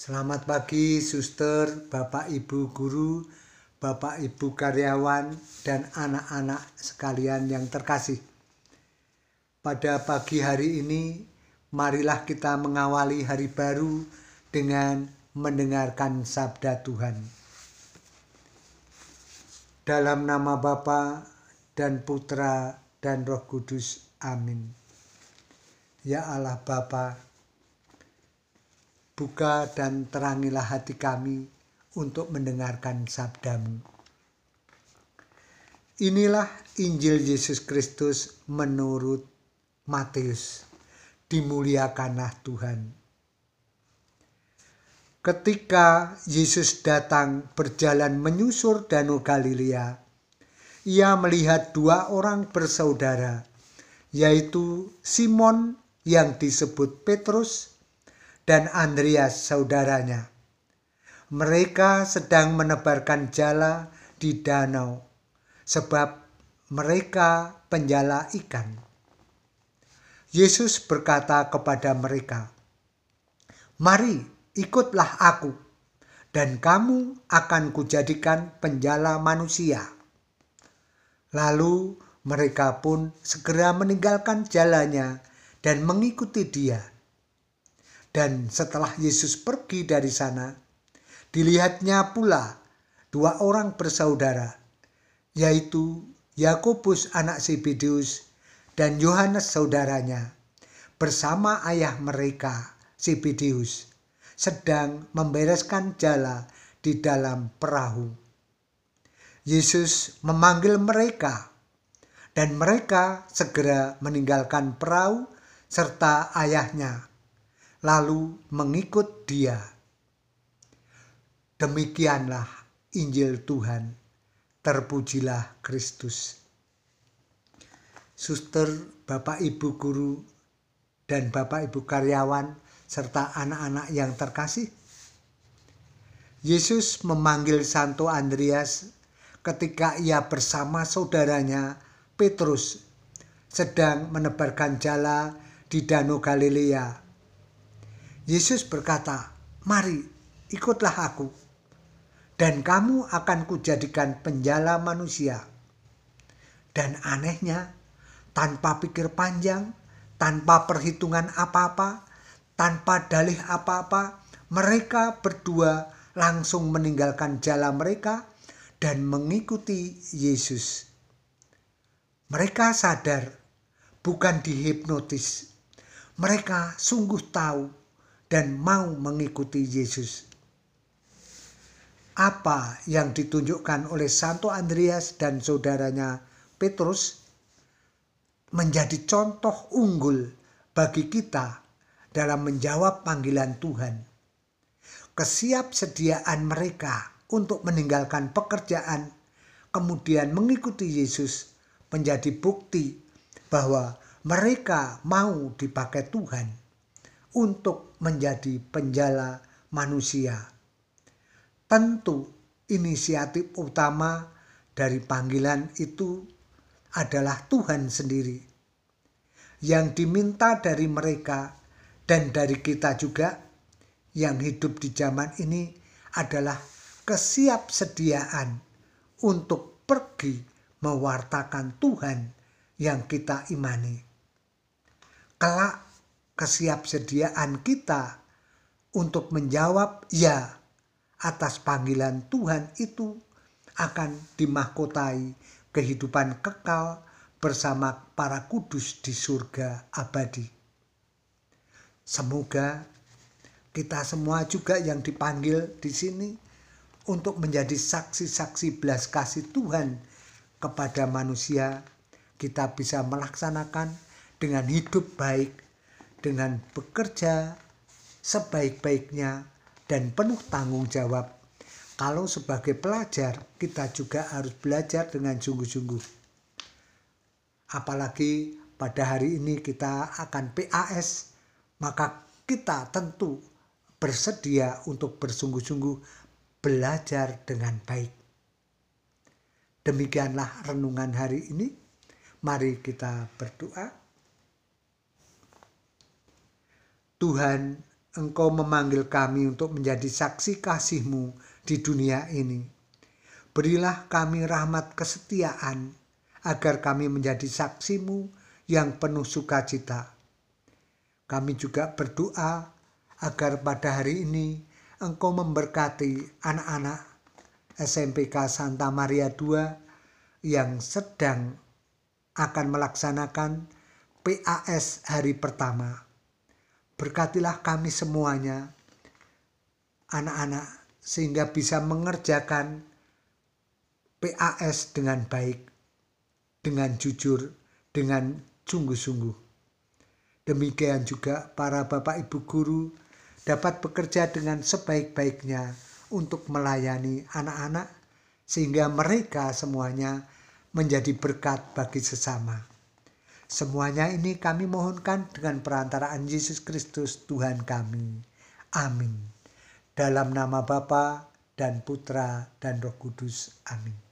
Selamat pagi, suster, bapak ibu guru, bapak ibu karyawan, dan anak-anak sekalian yang terkasih. Pada pagi hari ini, marilah kita mengawali hari baru dengan mendengarkan sabda Tuhan. Dalam nama Bapa dan Putra dan Roh Kudus. Amin. Ya Allah Bapa, buka dan terangilah hati kami untuk mendengarkan sabdamu. Inilah Injil Yesus Kristus menurut Matius. Dimuliakanlah Tuhan. Ketika Yesus datang berjalan menyusur Danau Galilea, ia melihat dua orang bersaudara, yaitu Simon yang disebut Petrus dan Andreas saudaranya. Mereka sedang menebarkan jala di danau sebab mereka penjala ikan. Yesus berkata kepada mereka, "Mari, ikutlah aku, dan kamu akan kujadikan penjala manusia." Lalu mereka pun segera meninggalkan jalannya dan mengikuti dia. Dan setelah Yesus pergi dari sana, dilihatnya pula dua orang bersaudara, yaitu Yakobus anak Zebedeus dan Yohanes saudaranya, bersama ayah mereka Zebedeus, sedang membereskan jala di dalam perahu. Yesus memanggil mereka, dan mereka segera meninggalkan perahu serta ayahnya, lalu mengikut dia. Demikianlah Injil Tuhan. Terpujilah Kristus. Suster, Bapak Ibu guru, dan Bapak Ibu karyawan, serta anak-anak yang terkasih. Yesus memanggil Santo Andreas ketika ia bersama saudaranya Petrus sedang menebarkan jala di Danau Galilea. Yesus berkata, "Mari, ikutlah aku, dan kamu akan kujadikan penjala manusia." Dan anehnya, tanpa pikir panjang, tanpa perhitungan apa-apa, tanpa dalih apa-apa, mereka berdua langsung meninggalkan jala mereka dan mengikuti Yesus. Mereka sadar bukan dihipnotis mereka sungguh tahu dan mau mengikuti Yesus. Apa yang ditunjukkan oleh Santo Andreas dan saudaranya Petrus menjadi contoh unggul bagi kita dalam menjawab panggilan Tuhan. Kesiapsediaan mereka untuk meninggalkan pekerjaan, kemudian mengikuti Yesus, menjadi bukti bahwa mereka mau dipakai Tuhan untuk menjadi penjala manusia. Tentu inisiatif utama dari panggilan itu adalah Tuhan sendiri. Yang diminta dari mereka dan dari kita juga yang hidup di zaman ini adalah kesiapsediaan untuk pergi mewartakan Tuhan yang kita imani kelak kesiapsediaan kita untuk menjawab ya atas panggilan Tuhan itu akan dimahkotai kehidupan kekal bersama para kudus di surga abadi. Semoga kita semua juga yang dipanggil di sini untuk menjadi saksi-saksi belas kasih Tuhan kepada manusia, kita bisa melaksanakan dengan hidup baik, dengan bekerja sebaik-baiknya dan penuh tanggung jawab. Kalau sebagai pelajar, kita juga harus belajar dengan sungguh-sungguh. Apalagi pada hari ini kita akan PAS, maka kita tentu bersedia untuk bersungguh-sungguh belajar dengan baik. Demikianlah renungan hari ini. Mari kita berdoa. Tuhan Engkau memanggil kami untuk menjadi saksi kasih-Mu di dunia ini. Berilah kami rahmat kesetiaan agar kami menjadi saksi-Mu yang penuh sukacita. Kami juga berdoa agar pada hari ini Engkau memberkati anak-anak SMPK Santa Maria II yang sedang akan melaksanakan PAS hari pertama. Berkatilah kami semuanya, anak-anak, sehingga bisa mengerjakan PAS dengan baik, dengan jujur, dengan sungguh-sungguh. Demikian juga para bapak ibu guru dapat bekerja dengan sebaik-baiknya untuk melayani anak-anak, sehingga mereka semuanya menjadi berkat bagi sesama. Semuanya ini kami mohonkan dengan perantaraan Yesus Kristus Tuhan kami. Amin. Dalam nama Bapa dan Putra dan Roh Kudus. Amin.